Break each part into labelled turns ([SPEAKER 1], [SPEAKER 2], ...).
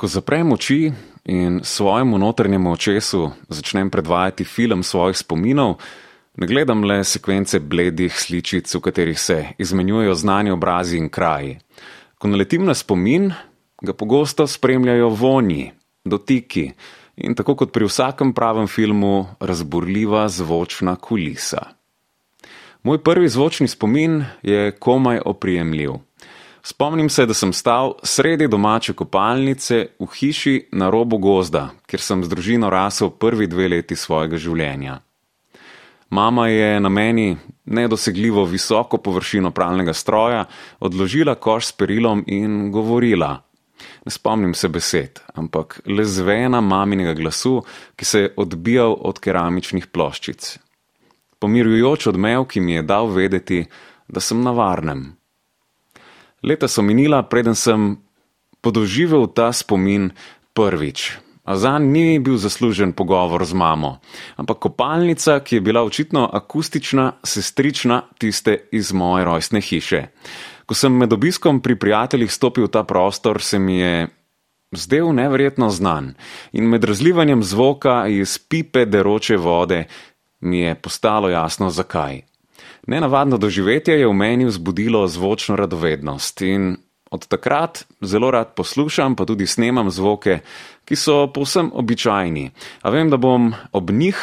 [SPEAKER 1] Ko zaprem oči in svojemu notrnjemu očesu začnem predvajati film svojih spominov, ne gledam le sekvence bledih sličic, v katerih se izmenjujejo znani obrazi in kraji. Ko naletim na spomin, ga pogosto spremljajo vonji, dotiki in tako kot pri vsakem pravem filmu, razburljiva zvočna kulisa. Moj prvi zvočni spomin je komaj oprijemljiv. Spomnim se, da sem stal sredi domače kopalnice v hiši na robu gozda, kjer sem z družino rasel prvi dve leti svojega življenja. Mama je na meni nedosegljivo visoko površino pralnega stroja odložila koš s perilom in govorila. Ne spomnim se besed, ampak le zvena maminega glasu, ki se je odbijal od keramičnih ploščic. Pomirjujoč odmev, ki mi je dal vedeti, da sem na varnem. Leta so minila, preden sem podoživel ta spomin prvič. A zanj ni bil zaslužen pogovor z mamo, ampak kopalnica, ki je bila očitno akustična, sestrična tiste iz moje rojstne hiše. Ko sem med obiskom pri prijateljih stopil v ta prostor, se mi je zdel neverjetno znan in med razlivanjem zvoka iz pipe deroče vode mi je postalo jasno, zakaj. Nenavadno doživetje je v meni vzbudilo zvočno radovednost in od takrat zelo rad poslušam, pa tudi snemam zvoke, ki so povsem običajni, a vem, da bom ob njih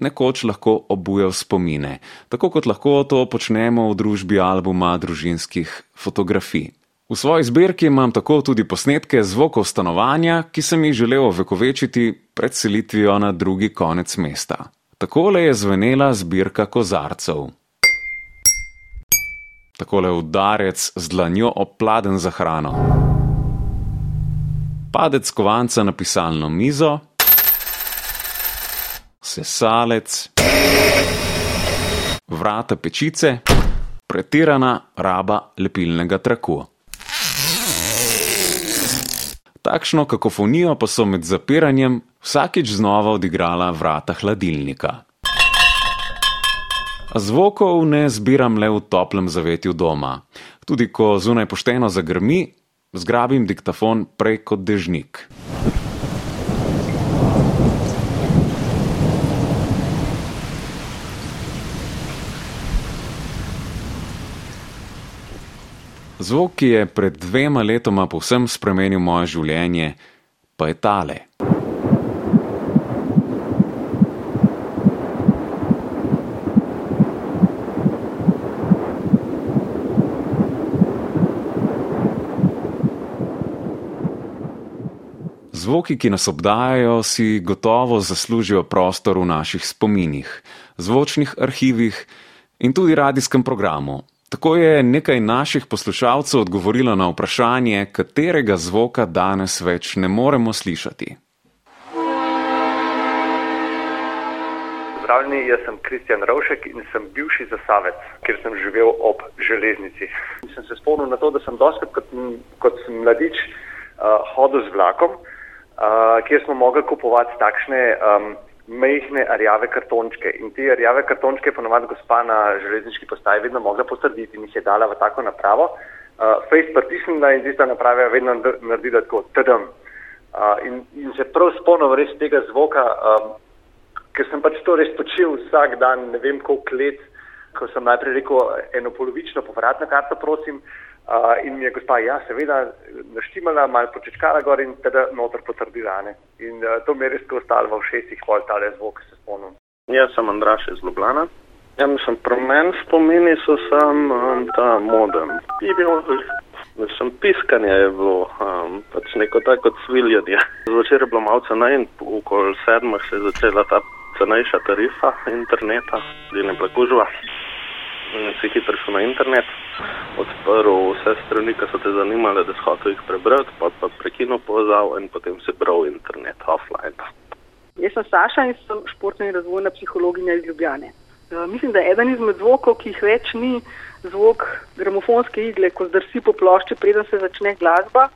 [SPEAKER 1] nekoč lahko obujal spomine, tako kot lahko to počnemo v družbi albuma družinskih fotografij. V svoji zbirki imam tako tudi posnetke zvokov stanovanja, ki sem jih želel ovekovečiti pred selitvijo na drugi konec mesta. Takole je zvenela zbirka kozarcev. Takole udarec z dlanjo opladen za hrano. Padec kovanca na pisalno mizo, sesalec, vrata pečice, pretirana raba lepilnega traku. Takšno kakofonijo pa so med zapiranjem vsakič znova odigrala vrata hladilnika. Zvokov ne zbiram le v toplem zavetju doma. Tudi ko zunaj pošteno zagrmi, zgrabim diktafon prej kot dežnik. Zvok, ki je pred dvema letoma povsem spremenil moje življenje, pa je tale. Zvoki, ki nas obdajajo, si gotovo zaslužijo prostor v naših spominih, zvočnih arhivih in tudi radijskem programu. Tako je nekaj naših poslušalcev odgovorilo na vprašanje, katerega zvoka danes več ne moremo slišati.
[SPEAKER 2] Zdravljeni, jaz sem Kristjan Ravšek in sem bivši zasavec, kjer sem živel ob železnici. In sem se spomnil na to, da sem dosti kot, kot mladič uh, hodil z vlakom uh, kjer smo mogli kupovati takšne um, mehne rjave kartončke. In te rjave kartončke je ponovadi gospa na železniški postaji vedno mogla potrditi in jih je dala v tako napravo. Uh, face pritisnila in tista naprava je vedno naredila tako trdem. Uh, in, in se prav spomnim res tega zvoka, um, ker sem pač to res počel vsak dan, ne vem koliko let, ko sem najprej rekel eno polovično povratno karto, prosim, Uh, in mi je gospa, ja, seveda, naštimala, malo počečkala gor in teda noter potrdila. In uh, to mi je res ostalo v šestih pol tale zvok, se spomnim.
[SPEAKER 3] Jaz sem Andraš iz Ljubljana. Ja, mislim, pri meni spomini so sam um, ta modem. Mislim, piskanje je bilo, um, pač neko tako cviljanje. Zvečer je bilo malce na in okoli sedmih se je začela ta cenejša tarifa interneta, delne plakužva si hitro šel na internet, odprl vse strani, ki so te zanimale, da si hotel jih prebrati, pa, pa prekinil povezal in potem si bral internet offline.
[SPEAKER 4] Jaz sem Saša in sem športna in razvojna psihologinja iz Ljubljane. Uh, mislim, da je eden izmed zvokov, ki jih več ni, zvok gramofonske igle, ko zdrsi po plošči, preden se začne glasba.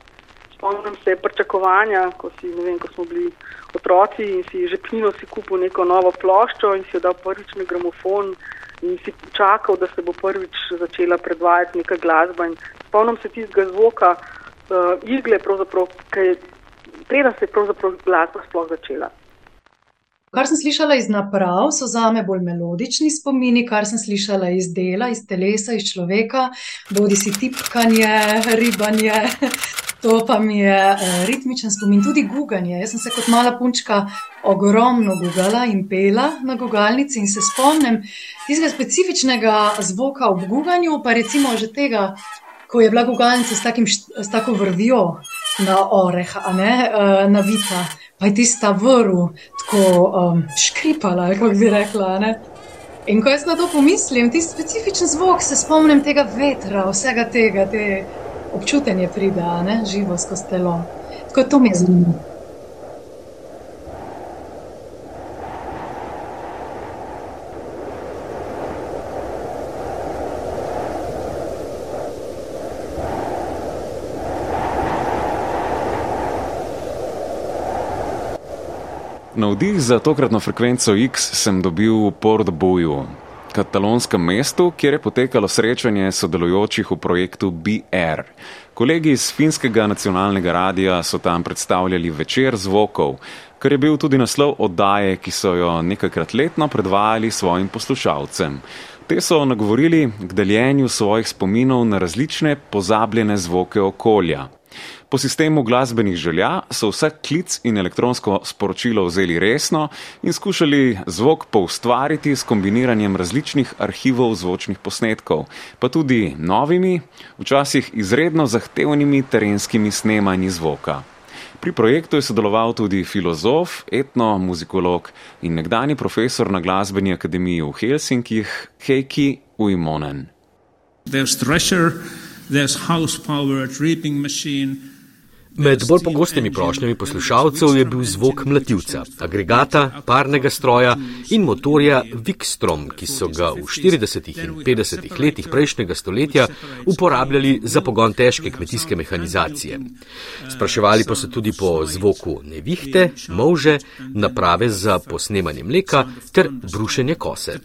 [SPEAKER 4] Spomnim se pričakovanja, ko, si, vem, ko smo bili otroci in si že pnilo si kupil neko novo ploščo in si jo dal prvič na gramofon in si čakal, da se bo prvič začela predvajati neka glasba. Spomnim se tistega zvoka uh, igle, ki je preden se je glasba sploh začela.
[SPEAKER 5] Kar sem slišala iz naprav, so za me bolj melodični spomini, kar sem slišala iz dela, iz telesa, iz človeka, bodi si tipkanje, ribanje. To pa mi je eh, ritmičen spomin, tudi guganje. Jaz sem se kot mala punčka ogromno gugala in pela na gugalnici in se spomnim tistega specifičnega zvoka ob guganju, pa recimo že tega, ko je bila gugalnica s, takim, s tako vrvjo na oreh, a ne eh, na vita pa je tista vrv tako um, škripala, kako bi rekla. In ko jaz na to pomislim, ti specifičen zvok, se spomnim tega vetra, vsega tega, te občutenje pride, živo skozi telo. Tako to mi je zanimivo.
[SPEAKER 1] Navdih za tokratno frekvenco X sem dobil v Port Boju, katalonskem mestu, kjer je potekalo srečanje sodelujočih v projektu BR. Kolegi iz finskega nacionalnega radia so tam predstavljali večer zvokov, kar je bil tudi naslov oddaje, ki so jo nekajkrat letno predvajali svojim poslušalcem. Te so nagovorili k deljenju svojih spominov na različne pozabljene zvoke okolja. Po sistemu glasbenih želja so vsak klic in elektronsko sporočilo vzeli resno in skušali zvok poustvariti s kombiniranjem različnih arhivov zvočnih posnetkov, pa tudi novimi, včasih izredno zahtevnimi terenskimi snemanji zvoka. Pri projektu je sodeloval tudi filozof, etnomuzikolog in nekdani profesor na glasbeni akademiji v Helsinkih, Heiki Uimonen. There's treasure, there's house power, powered reaping machine.
[SPEAKER 6] Med bolj pogostimi prošnjami poslušalcev je bil zvok mlativca, agregata, parnega stroja in motorja Vikstrom, ki so ga v 40. in 50. letih prejšnjega stoletja uporabljali za pogon težke kmetijske mehanizacije. Spraševali pa so tudi po zvoku nevihte, može, naprave za posnemanje mleka ter brušenje kose.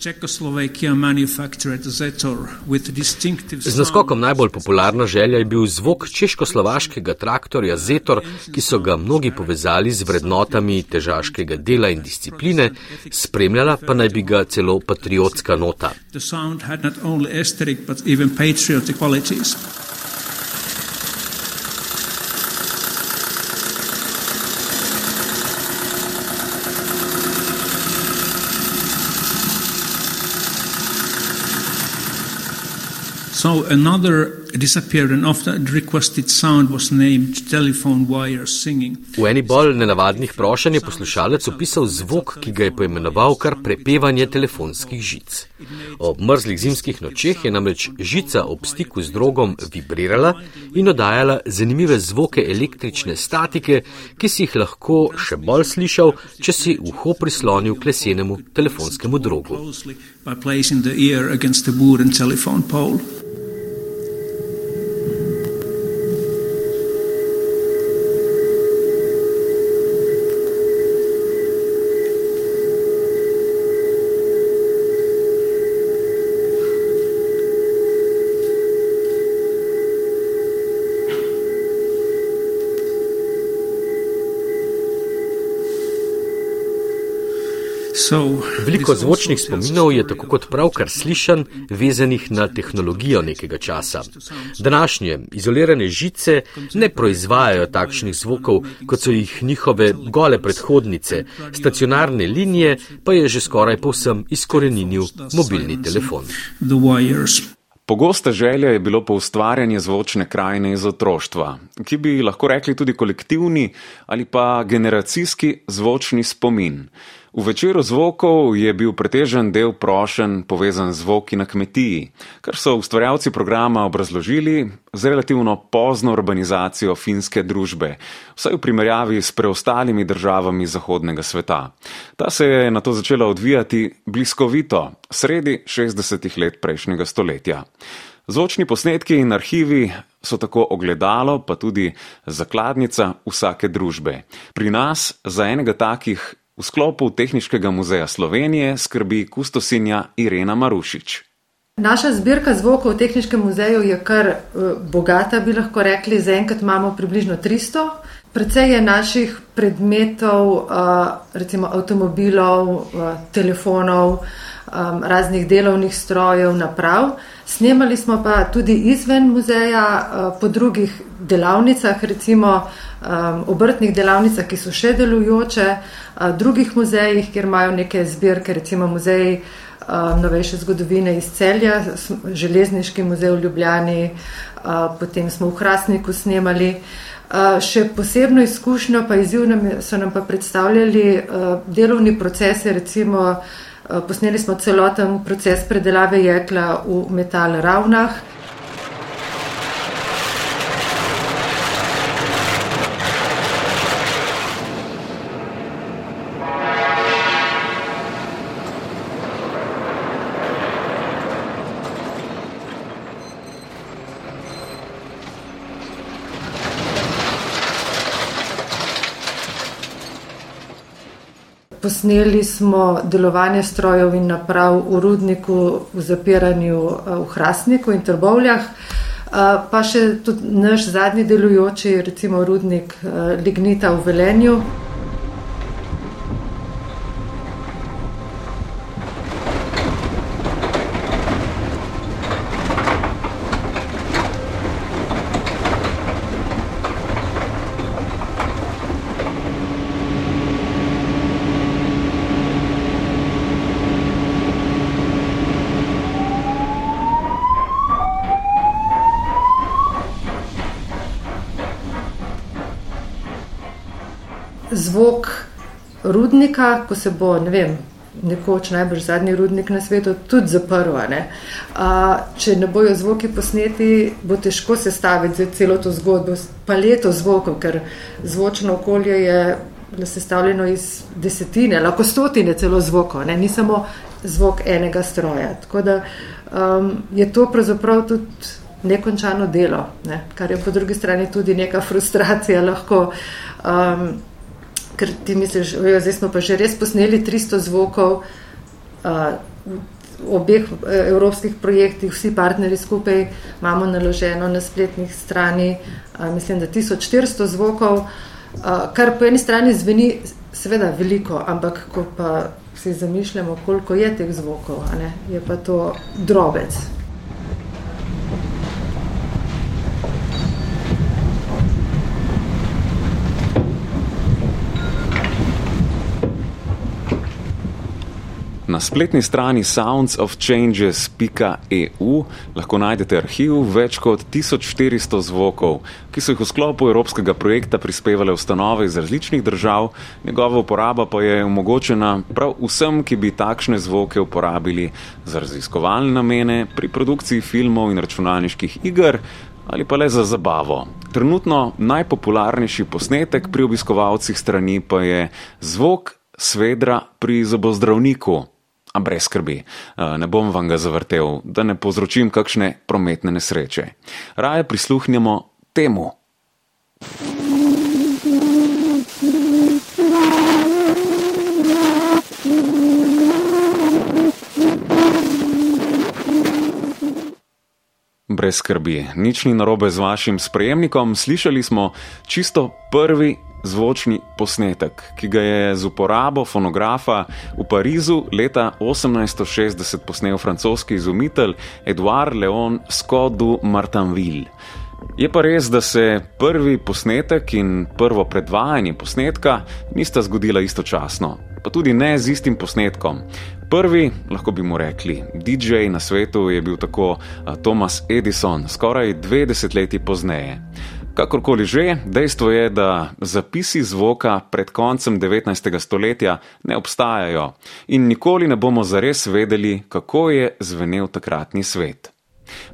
[SPEAKER 6] Z naskokom najbolj popularna želja je bil zvok češko-slovaškega traktorja Zetor, ki so ga mnogi povezali z vrednotami težaškega dela in discipline, spremljala pa naj bi ga celo patriotska nota.
[SPEAKER 1] So another disappeared and often requested sound was named telephone wire singing. V eni bolj nenavadnih prošenj je poslušalec opisal zvok, ki ga je poimenoval kar prepevanje telefonskih žic. Ob mrzlih zimskih nočeh je namreč žica ob stiku z drogom vibrirala in oddajala zanimive zvoke električne statike, ki si jih lahko še bolj slišal, če si uho prislonil k lesenemu telefonskemu drogu. By placing the ear against the wooden telephone pole. Veliko zvočnih spominov je tako kot pravkar slišan, vezanih na tehnologijo nekega časa. Današnje izolirane žice ne proizvajajo takšnih zvokov, kot so jih njihove gole predhodnice, stacionarne linije pa je že skoraj povsem izkoreninil mobilni telefon. Pogosta želja je bilo po ustvarjanju zvočne krajine iz otroštva, ki bi lahko rekli tudi kolektivni ali pa generacijski zvočni spomin. V večeru zvokov je bil pretežen del prošen povezan z zvoki na kmetiji, kar so ustvarjalci programa obrazložili z relativno pozno urbanizacijo finske družbe, vsaj v primerjavi s preostalimi državami zahodnega sveta. Ta se je na to začela odvijati bliskovito, sredi 60-ih let prejšnjega stoletja. Zvočni posnetki in arhivi so tako ogledalo, pa tudi zakladnica vsake družbe. Pri nas za enega takih V sklopu Tehničnega muzeja Slovenije skrbi kustosinja Irena Marušič.
[SPEAKER 7] Naša zbirka zvokov v Tehničnem muzeju je kar bogata, bi lahko rekli. Zaenkrat imamo približno 300. Predvsej je naših predmetov, recimo avtomobilov, telefonov, raznih delovnih strojev, naprav. Snemali smo pa tudi izven muzeja, po drugih delavnicah, recimo obrtnih delavnicah, ki so še delujoče, drugih muzejih, kjer imajo neke zbirke, recimo muzeji novejše zgodovine iz celja, železniški muzej v Ljubljani, potem smo v Hrastniku snemali. Še posebno izkušnjo pa izziv nam so nam pa predstavljali delovni procesi, recimo posneli smo celoten proces predelave jekla v Metal Ravnah. Posneli smo delovanje strojev in naprav v rudniku v zapiranju v Hrastniku in Trbovljah, pa še tudi naš zadnji delujoči, recimo rudnik lignita v Velenju. Zvok rudnika, ko se bo, ne vem, nekoč najbrž zadnji rudnik na svetu tudi zaprl, ne. Če ne bojo zvoki posneti, bo težko sestaviti celo to zgodbo, paleto zvokov, ker zvočno okolje je sestavljeno iz desetine, lahko stotine celo zvokov, ne, ni samo zvok enega stroja. Tako da je to pravzaprav tudi nekončano delo, ne, kar je po drugi strani tudi neka frustracija lahko. Ker ti misliš, zdaj smo pa že res posneli tristo zvokov v obeh evropskih projektih, vsi partnerji skupaj imamo naloženo na spletnih strani, mislim, da tisoč štiristo zvokov, kar po eni strani zveni seveda veliko, ampak ko pa si zamišljamo, koliko je teh zvokov, a ne, je pa to drobec.
[SPEAKER 1] Na spletni strani soundsofchanges.eu lahko najdete arhiv več kot tisoč štiristo zvokov, ki so jih v sklopu evropskega projekta prispevale ustanove iz različnih držav, njegova uporaba pa je omogočena prav vsem, ki bi takšne zvoke uporabili za raziskovalne namene pri produkciji filmov in računalniških iger ali pa le za zabavo. Trenutno najpopularnejši posnetek pri obiskovalcih strani pa je zvok svedra pri zobozdravniku. A brez skrbi, ne bom vam ga zavrtel, da ne povzročim kakšne prometne nesreče. Raje prisluhnimo temu. Brez skrbi, nič ni narobe z vašim sprejemnikom, slišali smo čisto prvi zvočni posnetek, ki ga je z uporabo fonografa v Parizu leta 1860 posnel francoski izumitelj Edouard Leon Scott du Martinville. Je pa res, da se prvi posnetek in prvo predvajanje posnetka nista zgodila istočasno, pa tudi ne z istim posnetkom. Prvi, lahko bi mu rekli, DJ na svetu je bil tako Thomas Edison, skoraj dve desetletji pozneje. Kakorkoli že, dejstvo je, da zapisi zvoka pred koncem 19. stoletja ne obstajajo in nikoli ne bomo zares vedeli, kako je zvenel takratni svet.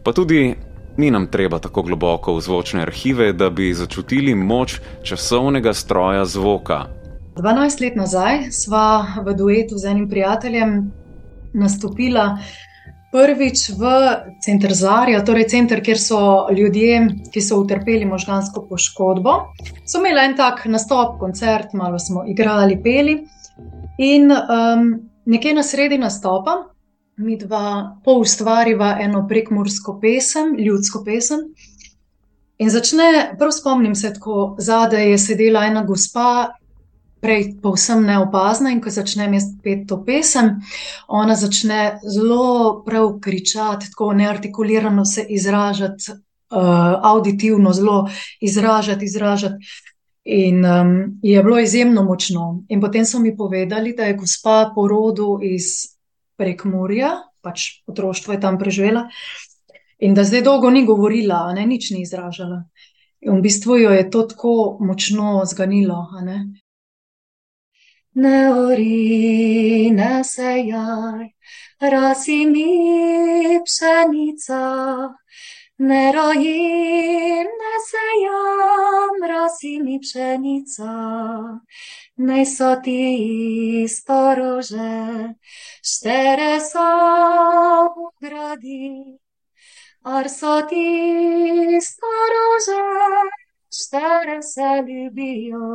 [SPEAKER 1] Pa tudi ni nam treba tako globoko v zvočne arhive, da bi začutili moč časovnega stroja zvoka.
[SPEAKER 5] 12 let nazaj sva v duetu z enim prijateljem nastopila prvič v Center Zarja, torej center, kjer so ljudje, ki so utrpeli možgansko poškodbo, so imeli en tak nastop, koncert, malo smo igrali, peli. In nekje na sredi nastopa mi dva poustvariva eno prekmorsko pesem, ljudsko pesem. In začne, prav spomnim se, tako zadaj je sedela ena gospa, prej povsem neopazna, in ko začnem jaz peti to pesem, ona začne zelo prav kričati, tako neartikulirano se izražati, uh, auditivno zelo izražati, izražati. In um, je bilo izjemno močno. In potem so mi povedali, da je gospa po rodu iz Prekmurja, pač otroštvo je tam preživela, in da zdaj dolgo ni govorila, ne, nič ni izražala. In v bistvu jo je to tako močno zganilo. Ne. Ne ori, ne sejaj, rasi mi pšenica. Ne rojim, ne sejam, rasi mi pšenica, naj so ti storože, štere so v gradi, ar so ti storože, štere se ljubijo.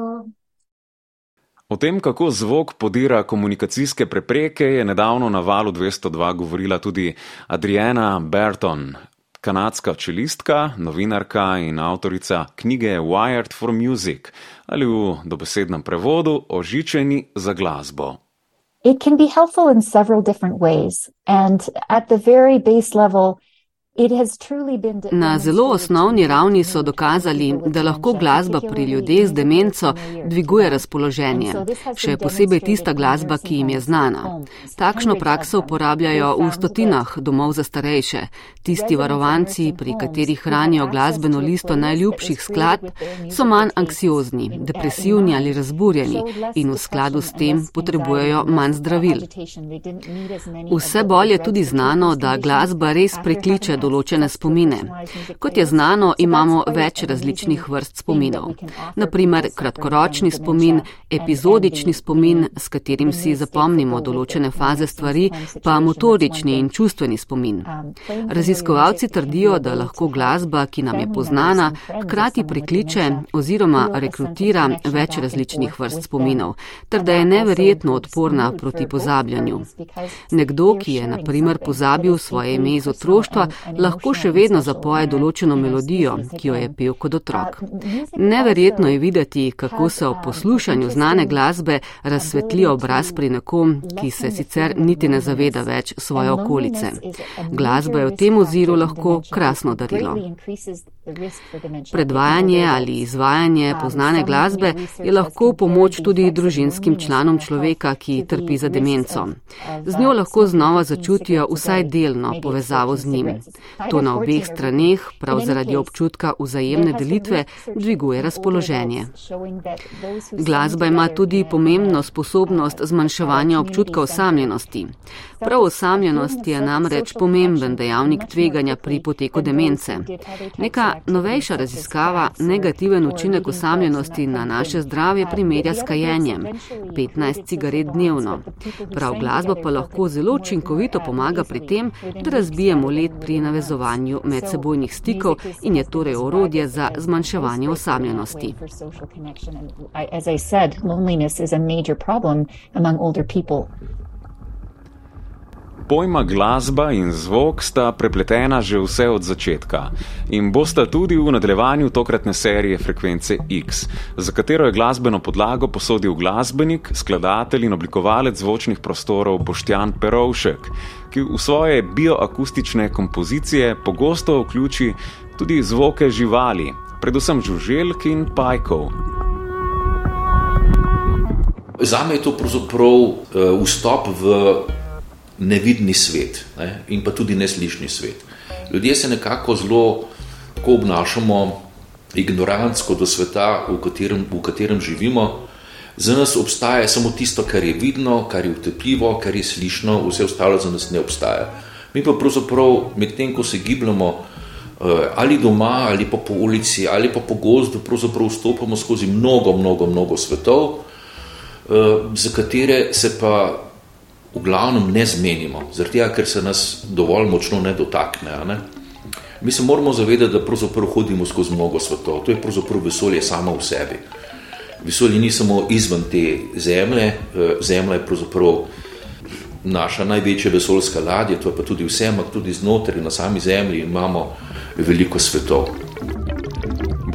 [SPEAKER 1] O tem, kako zvok podira komunikacijske prepreke, je nedavno na valu 202 govorila tudi Adriana Burton, kanadska čelistka, novinarka in avtorica knjige Wired for Music ali v dobesednem prevodu Ožičeni za glasbo.
[SPEAKER 8] It can be helpful in several different ways, and at the very base level,
[SPEAKER 9] Na zelo osnovni ravni so dokazali, da lahko glasba pri ljudeh z demenco dviguje razpoloženje, še posebej tista glasba, ki jim je znana. Takšno prakso uporabljajo v stotinah domov za starejše. Tisti varovanci, pri katerih hranijo glasbeno listo najljubših skladb, so manj anksiozni, depresivni ali razburjeni in v skladu s tem potrebujejo manj zdravil. Vse bolj je tudi znano, da glasba res prekliče določene spomine. Kot je znano, imamo več različnih vrst spominov. Naprimer, kratkoročni spomin, epizodični spomin, s katerim si zapomnimo določene faze stvari, pa motorični in čustveni spomin. Raziskovalci trdijo, da lahko glasba, ki nam je poznana, hkrati prikliče oziroma rekrutira več različnih vrst spominov, ter da je neverjetno odporna proti pozabljanju. Nekdo, ki je naprimer pozabil svoje ime iz otroštva, lahko še vedno zapoje določeno melodijo, ki jo je pel kot otrok. Neverjetno je videti, kako se ob poslušanju znane glasbe razsvetli obraz pri nekom, ki se sicer niti ne zaveda več svoje okolice. Glasba je v tem oziru lahko krasno darilo. Predvajanje ali izvajanje poznane glasbe je lahko pomoč tudi družinskim članom človeka, ki trpi za demenco. Z njo lahko znova začutijo vsaj delno povezavo z njim. To na obeh straneh, prav zaradi občutka vzajemne delitve, dviguje razpoloženje. Glasba ima tudi pomembno sposobnost zmanjševanja občutka osamljenosti. Prav osamljenost je namreč pomemben dejavnik tveganja pri poteku demence. Neka novejša raziskava negativen učinek osamljenosti na naše zdravje primerja s kajenjem 15 cigaret dnevno. Prav glasba pa lahko zelo učinkovito pomaga pri tem, da razbijemo let pri navezovanju medsebojnih stikov in je torej orodje za zmanjševanje osamljenosti. As I said, loneliness is a major problem among older people.
[SPEAKER 1] Pojma glasba in zvok sta prepletena že vse od začetka in bosta tudi v nadaljevanju tokratne serije Frekvence X, za katero je glasbeno podlago posodil glasbenik, skladatelj in oblikovalec zvočnih prostorov Boštjan Perovšek, ki v svoje bioakustične kompozicije pogosto vključi tudi zvoke živali, predvsem žuželk in pajkov.
[SPEAKER 10] Zame je to pravzaprav uh, vstop v nevidni svet ne? in pa tudi neslišni svet. Ljudje se nekako zelo tako obnašamo ignorantsko do sveta, v katerem, v katerem živimo. Za nas obstaja samo tisto, kar je vidno, kar je utepljivo, kar je slišno, vse ostalo za nas ne obstaja. Mi pa pravzaprav med tem, ko se gibljamo eh, ali doma, ali pa po ulici, ali pa po gozdu, pravzaprav vstopamo skozi mnogo, mnogo, mnogo svetov, eh, za katere se pa v glavnem ne zmenimo, zaradi tega, ker se nas dovolj močno ne dotakne. Ne? Mi se moramo zavedati, da pravzaprav hodimo skozi mnogo svetov. To je pravzaprav vesolje samo v sebi. Vesolje ni samo izven te zemlje, eh, zemlja je pravzaprav naša največja vesoljska ladja, to je pa tudi vse, ampak tudi znotraj na sami Zemlji imamo veliko svetov.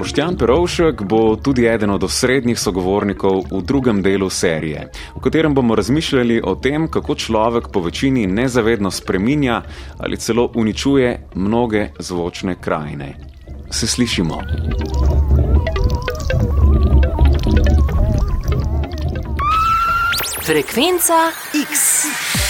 [SPEAKER 1] Boštjan Perovšek bo tudi eden od osrednjih sogovornikov v drugem delu serije, v katerem bomo razmišljali o tem, kako človek po večini nezavedno spreminja ali celo uničuje mnoge zvočne krajine. Se slišimo.
[SPEAKER 11] Frekvenca X.